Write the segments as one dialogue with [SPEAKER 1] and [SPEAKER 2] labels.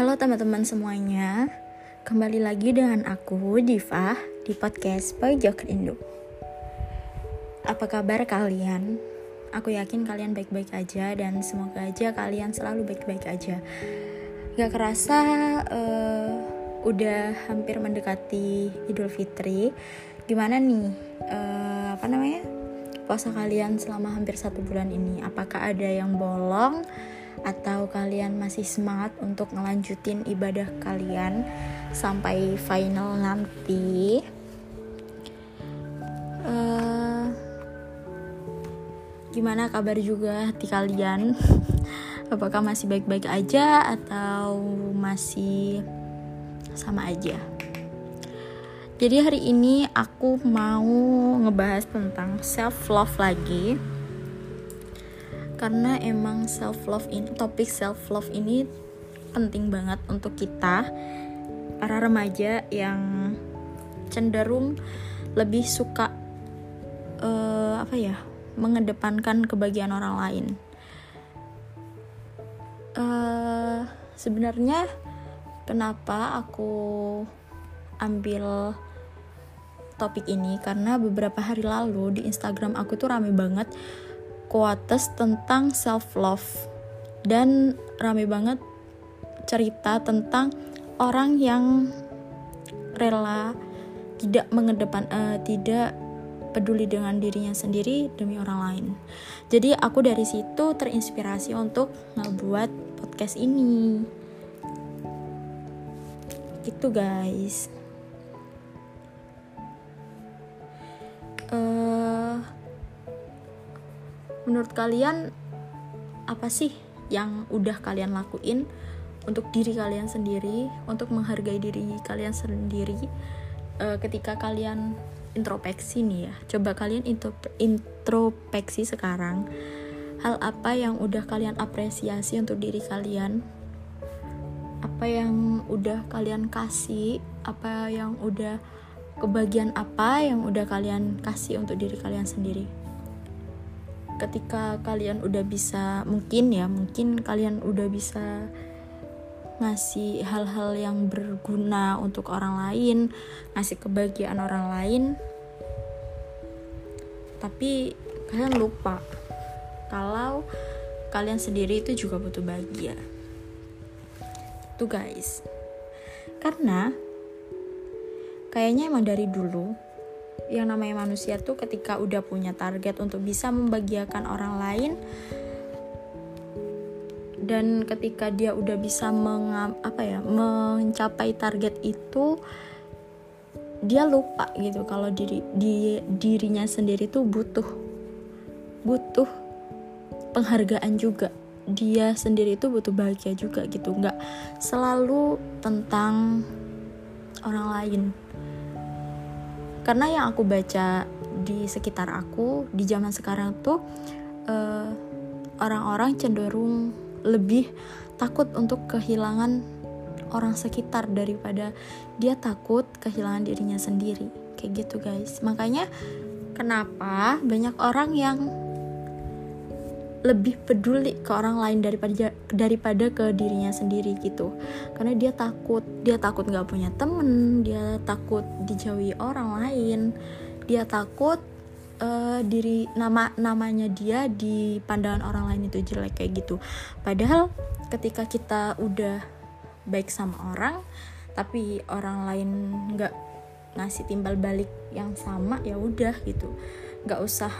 [SPEAKER 1] Halo teman-teman semuanya, kembali lagi dengan aku Diva di podcast Pojok Rindu. Apa kabar kalian? Aku yakin kalian baik-baik aja dan semoga aja kalian selalu baik-baik aja. Gak kerasa uh, udah hampir mendekati Idul Fitri. Gimana nih? Uh, apa namanya? Puasa kalian selama hampir satu bulan ini? Apakah ada yang bolong? Atau kalian masih semangat untuk ngelanjutin ibadah kalian sampai final nanti? Uh, gimana kabar juga hati kalian? Apakah masih baik-baik aja atau masih sama aja? Jadi hari ini aku mau ngebahas tentang self love lagi karena emang self love ini topik self love ini penting banget untuk kita para remaja yang cenderung lebih suka uh, apa ya mengedepankan kebahagiaan orang lain. Uh, sebenarnya kenapa aku ambil topik ini? Karena beberapa hari lalu di Instagram aku tuh rame banget quotes tentang self love dan rame banget cerita tentang orang yang rela tidak mengedepan uh, tidak peduli dengan dirinya sendiri demi orang lain. Jadi aku dari situ terinspirasi untuk ngebuat podcast ini. Gitu guys. Uh, menurut kalian apa sih yang udah kalian lakuin untuk diri kalian sendiri untuk menghargai diri kalian sendiri uh, ketika kalian introspeksi nih ya? Coba kalian introspeksi sekarang. Hal apa yang udah kalian apresiasi untuk diri kalian? Apa yang udah kalian kasih? Apa yang udah kebagian apa yang udah kalian kasih untuk diri kalian sendiri ketika kalian udah bisa mungkin ya mungkin kalian udah bisa ngasih hal-hal yang berguna untuk orang lain ngasih kebahagiaan orang lain. Tapi kalian lupa kalau kalian sendiri itu juga butuh bahagia. Tuh guys. Karena kayaknya emang dari dulu yang namanya manusia tuh ketika udah punya target untuk bisa membahagiakan orang lain dan ketika dia udah bisa mengam, apa ya mencapai target itu dia lupa gitu kalau diri di dirinya sendiri tuh butuh butuh penghargaan juga. Dia sendiri itu butuh bahagia juga gitu. Nggak selalu tentang orang lain karena yang aku baca di sekitar aku di zaman sekarang tuh eh, orang-orang cenderung lebih takut untuk kehilangan orang sekitar daripada dia takut kehilangan dirinya sendiri. Kayak gitu guys. Makanya kenapa banyak orang yang lebih peduli ke orang lain daripada daripada ke dirinya sendiri gitu. Karena dia takut dia takut nggak punya temen dia takut dijauhi orang lain dia takut uh, diri nama namanya dia di pandangan orang lain itu jelek kayak gitu. Padahal ketika kita udah baik sama orang tapi orang lain nggak ngasih timbal balik yang sama ya udah gitu. Nggak usah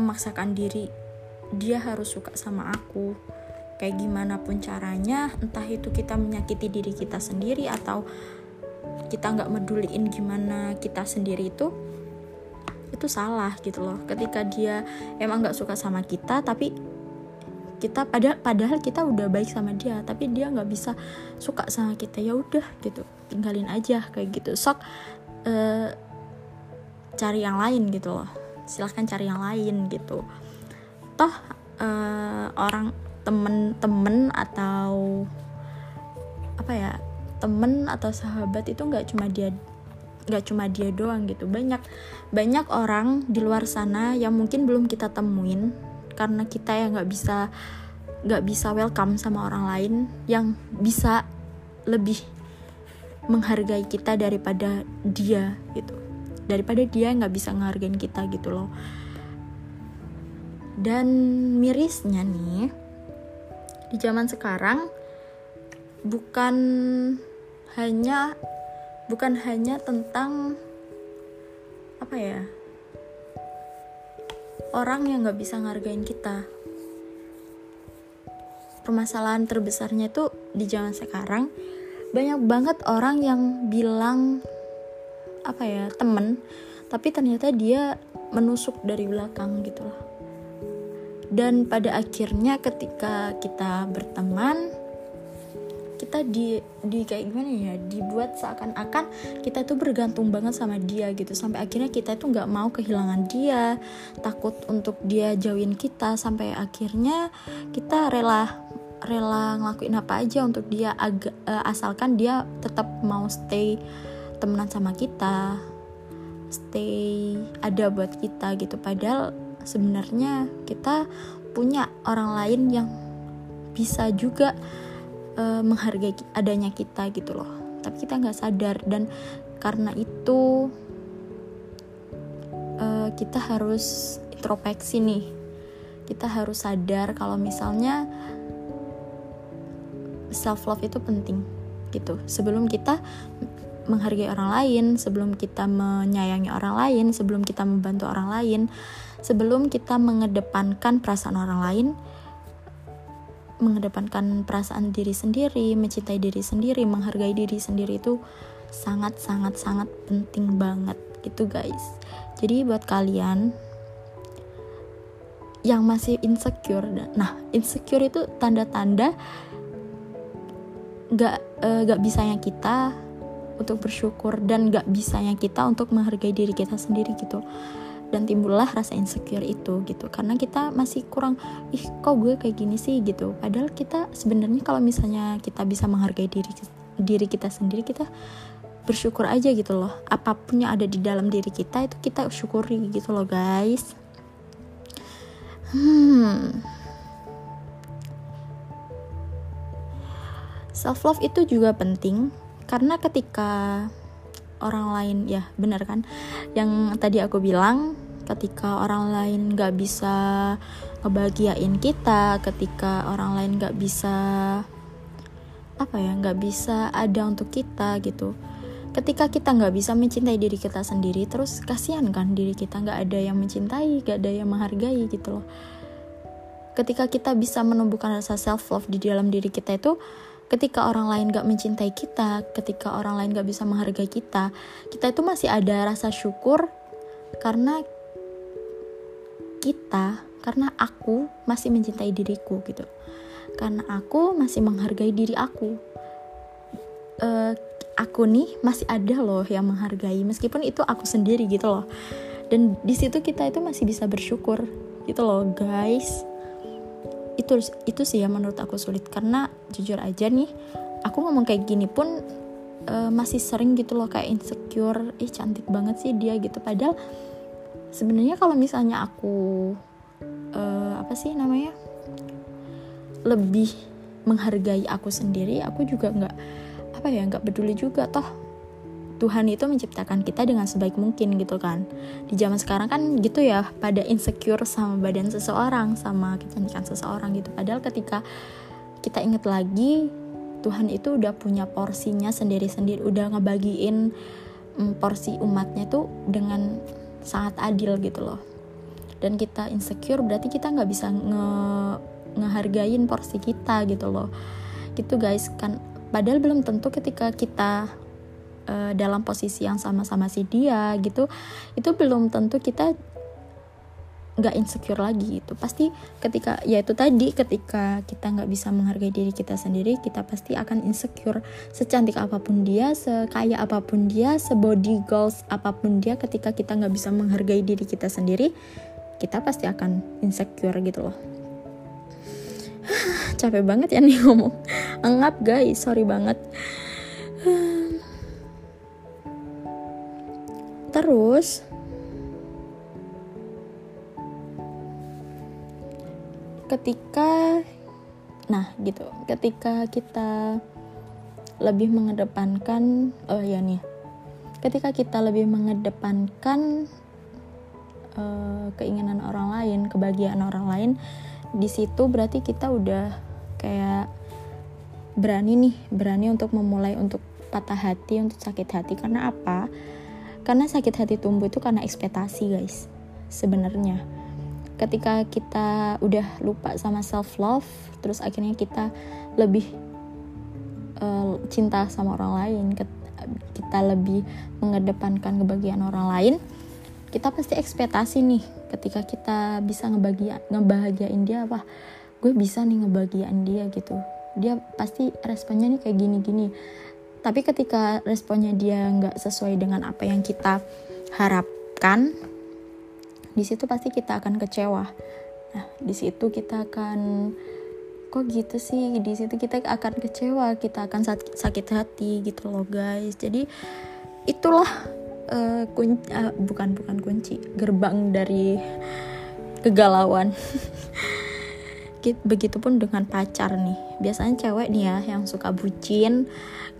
[SPEAKER 1] memaksakan diri dia harus suka sama aku. Kayak gimana pun caranya entah itu kita menyakiti diri kita sendiri atau kita nggak meduliin gimana kita sendiri itu itu salah gitu loh. Ketika dia emang nggak suka sama kita tapi kita padahal padahal kita udah baik sama dia tapi dia nggak bisa suka sama kita ya udah gitu tinggalin aja kayak gitu. Sok uh, cari yang lain gitu loh. Silahkan cari yang lain gitu toh uh, orang temen-temen atau apa ya temen atau sahabat itu nggak cuma dia nggak cuma dia doang gitu. Banyak banyak orang di luar sana yang mungkin belum kita temuin karena kita yang nggak bisa nggak bisa welcome sama orang lain yang bisa lebih menghargai kita daripada dia gitu. Daripada dia nggak bisa menghargai kita gitu loh dan mirisnya nih di zaman sekarang bukan hanya bukan hanya tentang apa ya orang yang nggak bisa ngargain kita. Permasalahan terbesarnya itu di zaman sekarang banyak banget orang yang bilang apa ya temen tapi ternyata dia menusuk dari belakang gitu loh dan pada akhirnya ketika kita berteman kita di di kayak gimana ya dibuat seakan-akan kita tuh bergantung banget sama dia gitu. Sampai akhirnya kita tuh nggak mau kehilangan dia takut untuk dia jauhin kita. Sampai akhirnya kita rela rela ngelakuin apa aja untuk dia agak uh, asalkan dia tetap mau stay temenan sama kita stay ada buat kita gitu. Padahal sebenarnya kita punya orang lain yang bisa juga uh, menghargai adanya kita gitu loh. Tapi kita nggak sadar dan karena itu uh, kita harus introspeksi nih. Kita harus sadar kalau misalnya self love itu penting gitu. Sebelum kita menghargai orang lain, sebelum kita menyayangi orang lain, sebelum kita membantu orang lain, sebelum kita mengedepankan perasaan orang lain, mengedepankan perasaan diri sendiri, mencintai diri sendiri, menghargai diri sendiri itu sangat sangat sangat penting banget gitu guys. Jadi buat kalian yang masih insecure, nah insecure itu tanda-tanda gak, uh, gak bisanya kita untuk bersyukur dan gak bisanya kita untuk menghargai diri kita sendiri gitu dan timbullah rasa insecure itu gitu. Karena kita masih kurang ih kok gue kayak gini sih? gitu. Padahal kita sebenarnya kalau misalnya kita bisa menghargai diri diri kita sendiri kita bersyukur aja gitu loh. Apa pun yang ada di dalam diri kita itu kita syukuri gitu loh guys. Hmm. Self love itu juga penting karena ketika orang lain ya benar kan? Yang tadi aku bilang ketika orang lain gak bisa ngebahagiain kita ketika orang lain gak bisa apa ya gak bisa ada untuk kita gitu. Ketika kita nggak bisa mencintai diri kita sendiri terus kasihan kan diri kita nggak ada yang mencintai gak ada yang menghargai gitu loh. Ketika kita bisa menumbuhkan rasa self love di dalam diri kita itu ketika orang lain gak mencintai kita, ketika orang lain gak bisa menghargai kita, kita itu masih ada rasa syukur karena kita, karena aku masih mencintai diriku gitu. Karena aku masih menghargai diri aku. Uh, aku nih masih ada loh yang menghargai meskipun itu aku sendiri gitu loh. Dan di situ kita itu masih bisa bersyukur gitu loh, guys itu itu sih yang menurut aku sulit karena jujur aja nih aku ngomong kayak gini pun uh, masih sering gitu loh kayak insecure ih cantik banget sih dia gitu padahal sebenarnya kalau misalnya aku uh, apa sih namanya lebih menghargai aku sendiri aku juga nggak apa ya nggak peduli juga. Toh Tuhan itu menciptakan kita dengan sebaik mungkin gitu kan. Di zaman sekarang kan gitu ya pada insecure sama badan seseorang sama kecantikan seseorang gitu. Padahal ketika kita inget lagi Tuhan itu udah punya porsinya sendiri-sendiri udah ngebagiin mm, porsi umatnya tuh dengan sangat adil gitu loh. Dan kita insecure berarti kita nggak bisa nge ngehargain porsi kita gitu loh. Gitu guys kan padahal belum tentu ketika kita uh, dalam posisi yang sama-sama si dia gitu itu belum tentu kita nggak insecure lagi itu pasti ketika ya itu tadi ketika kita nggak bisa menghargai diri kita sendiri kita pasti akan insecure secantik apa pun dia sekaya apa pun dia sebody goals apa pun dia ketika kita nggak bisa menghargai diri kita sendiri kita pasti akan insecure gitu loh. Capek banget ya nih ngomong. Anggap guys. Sorry banget. Terus ketika nah gitu ketika kita lebih mengedepankan oh ya nih ketika kita lebih mengedepankan uh, keinginan orang lain kebahagiaan orang lain di situ berarti kita udah kayak berani nih berani untuk memulai untuk patah hati untuk sakit hati. Karena apa? Karena sakit hati tumbuh itu karena ekspektasi guys sebenarnya ketika kita udah lupa sama self love terus akhirnya kita lebih uh, cinta sama orang lain kita lebih mengedepankan kebahagiaan orang lain kita pasti ekspektasi nih ketika kita bisa ngebahagia ngebahagiain dia apa gue bisa nih ngebahagiain dia gitu. Dia pasti responnya nih kayak gini-gini. Tapi ketika responnya dia nggak sesuai dengan apa yang kita harapkan di situ pasti kita akan kecewa. Nah di situ kita akan kok gitu sih? Di situ kita akan kecewa kita akan sakit hati gitu loh guys. Jadi itulah uh, kunci uh, bukan bukan kunci gerbang dari kegalauan. Begitupun dengan pacar nih. Biasanya cewek nih ya yang suka bucin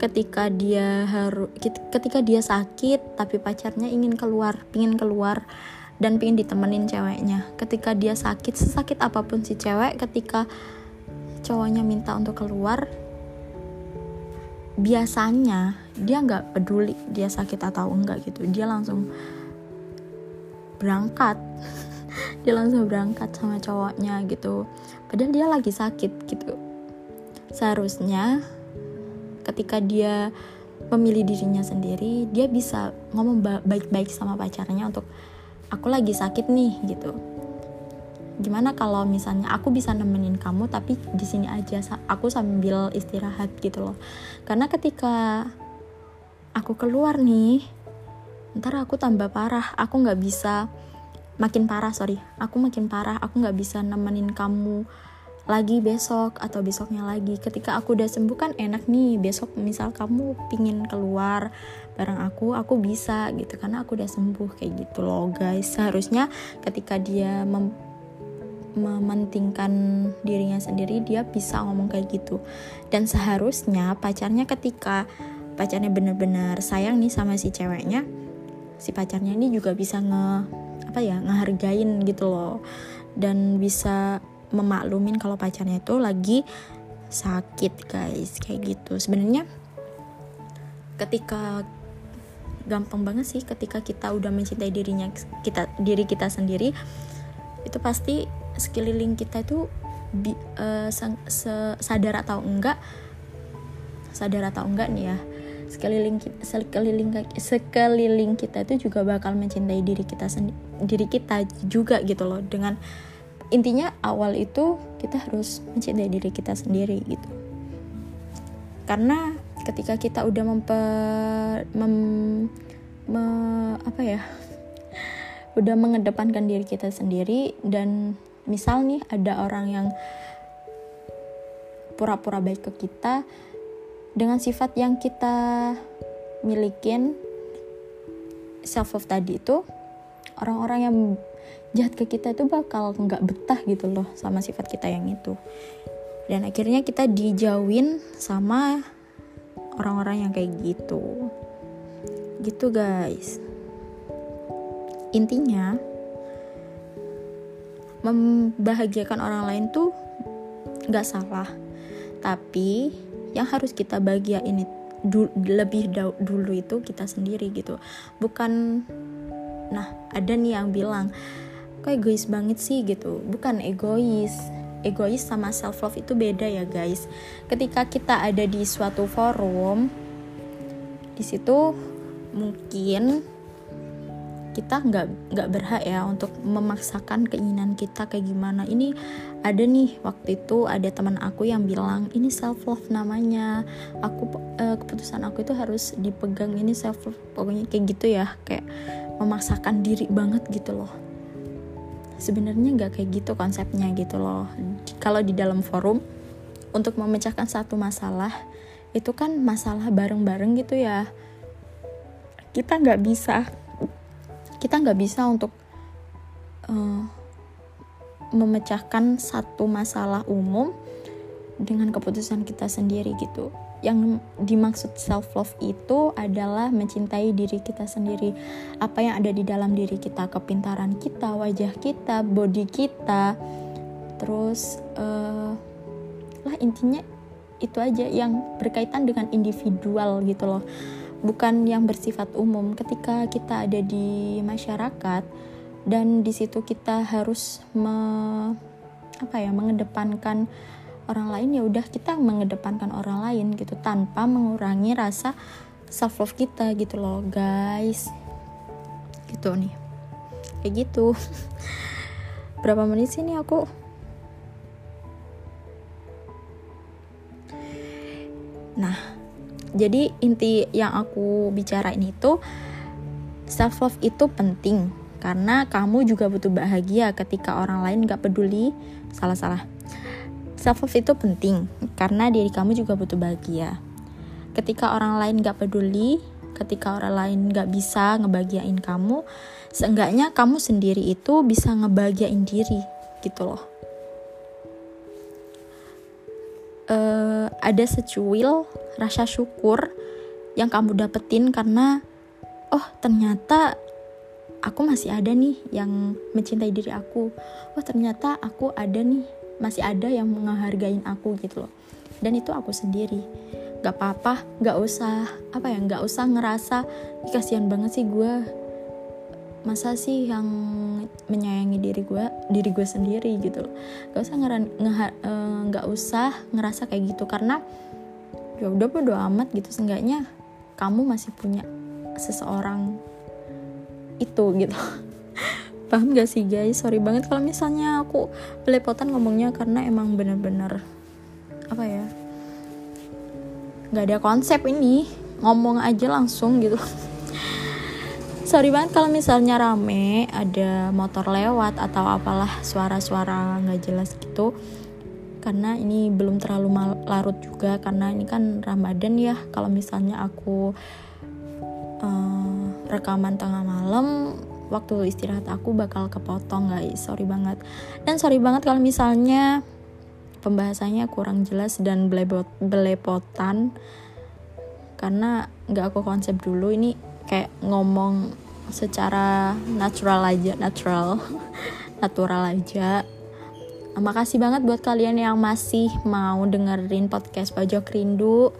[SPEAKER 1] ketika dia harus ketika dia sakit tapi pacarnya ingin keluar pingin keluar dan pingin ditemenin ceweknya. Ketika dia sakit sesakit apa pun si cewek ketika cowoknya minta untuk keluar biasanya dia nggak peduli dia sakit atau enggak gitu. Dia langsung berangkat. Dia langsung berangkat sama cowoknya gitu. Padahal dia lagi sakit gitu. Seharusnya ketika dia memilih dirinya sendiri dia bisa ngomong baik-baik sama pacarnya untuk aku lagi sakit nih gitu. Gimana kalau misalnya aku bisa nemenin kamu tapi di sini aja aku sambil istirahat gitu loh. Karena ketika aku keluar nih ntar aku tambah parah. Aku nggak bisa makin parah sorry. Aku makin parah aku nggak bisa nemenin kamu lagi besok atau besoknya lagi. Ketika aku udah sembuh kan enak nih besok misal kamu pingin keluar bareng aku aku bisa gitu karena aku udah sembuh kayak gitu loh guys. Seharusnya ketika dia mem mementingkan dirinya sendiri dia bisa ngomong kayak gitu. Dan seharusnya pacarnya ketika pacarnya bener-bener sayang nih sama si ceweknya si pacarnya ini juga bisa nge apa ya ngehargain gitu loh. Dan bisa memaklumin kalau pacarnya itu lagi sakit guys. Kayak gitu. Sebenarnya ketika gampang banget sih ketika kita udah mencintai dirinya kita diri kita sendiri itu pasti sekeliling kita itu bi, uh, sadar atau enggak sadar atau enggak nih ya sekeliling sekeliling sekeliling kita itu juga bakal mencintai diri kita sendiri diri kita juga gitu loh. Dengan intinya awal itu kita harus mencintai diri kita sendiri gitu. Karena ketika kita udah memper mem, me, apa ya udah mengedepankan diri kita sendiri dan misal nih ada orang yang pura-pura baik ke kita dengan sifat yang kita milikin self love tadi itu orang-orang yang jahat ke kita itu bakal nggak betah gitu loh sama sifat kita yang itu. Dan akhirnya kita dijauhin sama orang-orang yang kayak gitu. Gitu guys. Intinya membahagiakan orang lain tuh nggak salah. Tapi yang harus kita bahagiain du lebih dulu itu kita sendiri gitu. Bukan nah ada nih yang bilang kok egois banget sih? Gitu. Bukan egois. Egois sama self love itu beda ya guys. Ketika kita ada di suatu forum di situ mungkin kita nggak nggak berhak ya untuk memaksakan keinginan kita kayak gimana. Ini ada nih waktu itu ada teman aku yang bilang ini self love namanya. Aku uh, keputusan aku itu harus dipegang. Ini self love pokoknya kayak gitu ya kayak memaksakan diri banget gitu loh. Sebenarnya nggak kayak gitu konsepnya gitu loh. Kalau di dalam forum untuk memecahkan satu masalah itu kan masalah bareng-bareng gitu ya. Kita nggak bisa kita nggak bisa untuk uh, memecahkan satu masalah umum dengan keputusan kita sendiri gitu yang dimaksud self love itu adalah mencintai diri kita sendiri. Apa yang ada di dalam diri kita kepintaran kita wajah kita body kita. Terus uh, lah intinya itu aja yang berkaitan dengan individual gitu loh. Bukan yang bersifat umum. Ketika kita ada di masyarakat dan di situ kita harus me, apa ya mengedepankan orang lain ya udah kita mengedepankan orang lain gitu tanpa mengurangi rasa self love kita gitu loh guys. Gitu nih. Kayak gitu. Berapa menit sih nih aku? Nah jadi inti yang aku bicarain itu self love itu penting karena kamu juga butuh bahagia ketika orang lain gak peduli salah salah self love itu penting karena diri kamu juga butuh bahagia. Ketika orang lain gak peduli ketika orang lain gak bisa ngebahagiain kamu seenggaknya kamu sendiri itu bisa ngebahagiain diri gitu loh. Uh, ada secuil rasa syukur yang kamu dapetin karena oh ternyata aku masih ada nih yang mencintai diri aku. Oh ternyata aku ada nih masih ada yang menghargain aku gitu loh. Dan itu aku sendiri. Gak apa-apa gak usah apa ya gak usah ngerasa kasihan banget sih gue masa sih yang menyayangi diri gue diri gue sendiri gitu loh. Gak usah ngeran nge, uh, gak usah ngerasa kayak gitu karena ya udah bodo amat gitu. Seenggaknya kamu masih punya seseorang itu gitu paham gak sih guys? Sorry banget kalau misalnya aku belepotan ngomongnya karena emang bener-bener apa ya nggak ada konsep ini. Ngomong aja langsung gitu. Sorry banget kalau misalnya rame ada motor lewat atau apalah suara-suara nggak jelas gitu. Karena ini belum terlalu larut juga karena ini kan Ramadan ya. Kalau misalnya aku uh, rekaman tengah malam waktu istirahat aku bakal kepotong guys. Sorry banget. Dan sorry banget kalau misalnya pembahasannya kurang jelas dan belebot belepotan. Karena nggak aku konsep dulu ini kayak ngomong secara natural aja natural. Natural aja. Makasih banget buat kalian yang masih mau dengerin podcast pojok rindu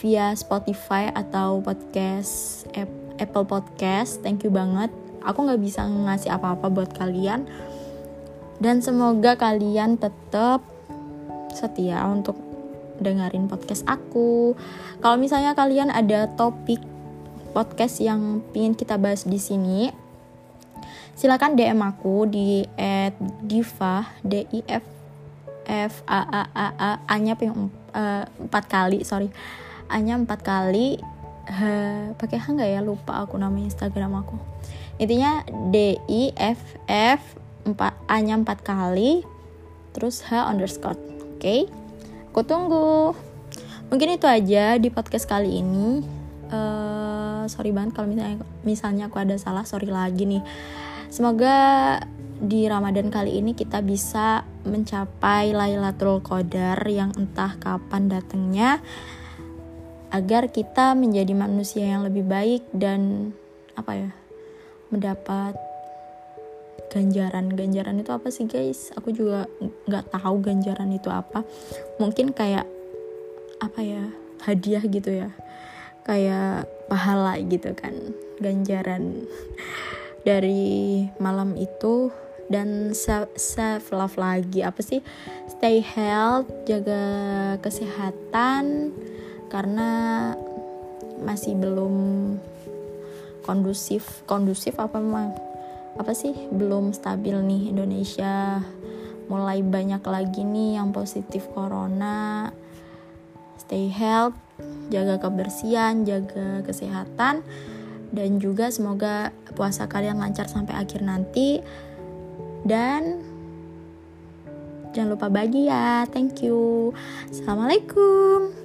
[SPEAKER 1] via Spotify atau podcast app Apple Podcast. Thank you banget. Aku nggak bisa ngasih apa-apa buat kalian. Dan semoga kalian tetap setia untuk dengerin podcast aku. Kalau misalnya kalian ada topik podcast yang ingin kita bahas di sini, silakan DM aku di @diva d i f f a a a a nya eh, empat kali sorry a nya empat kali pakai H nggak ya? Lupa aku nama Instagram aku. Intinya D I F F 4 A nya 4 kali terus H underscore oke? Okay? aku tunggu. Mungkin itu aja di podcast kali ini. Uh, sorry banget kalau misalnya misalnya aku ada salah sorry lagi nih. Semoga di Ramadan kali ini kita bisa mencapai Lailatul Qadar yang entah kapan datangnya agar kita menjadi manusia yang lebih baik dan apa ya mendapat ganjaran. Ganjaran itu apa sih guys? Aku juga nggak tahu ganjaran itu apa. Mungkin kayak apa ya hadiah gitu ya. Kayak pahala gitu kan ganjaran dari malam itu. Dan self love lagi. Apa sih? Stay health jaga kesehatan karena masih belum kondusif kondusif apa memang apa sih? Belum stabil nih Indonesia. Mulai banyak lagi nih yang positif corona. Stay health jaga kebersihan jaga kesehatan dan juga semoga puasa kalian lancar sampai akhir nanti. Dan jangan lupa bagi ya. Thank you. Assalamualaikum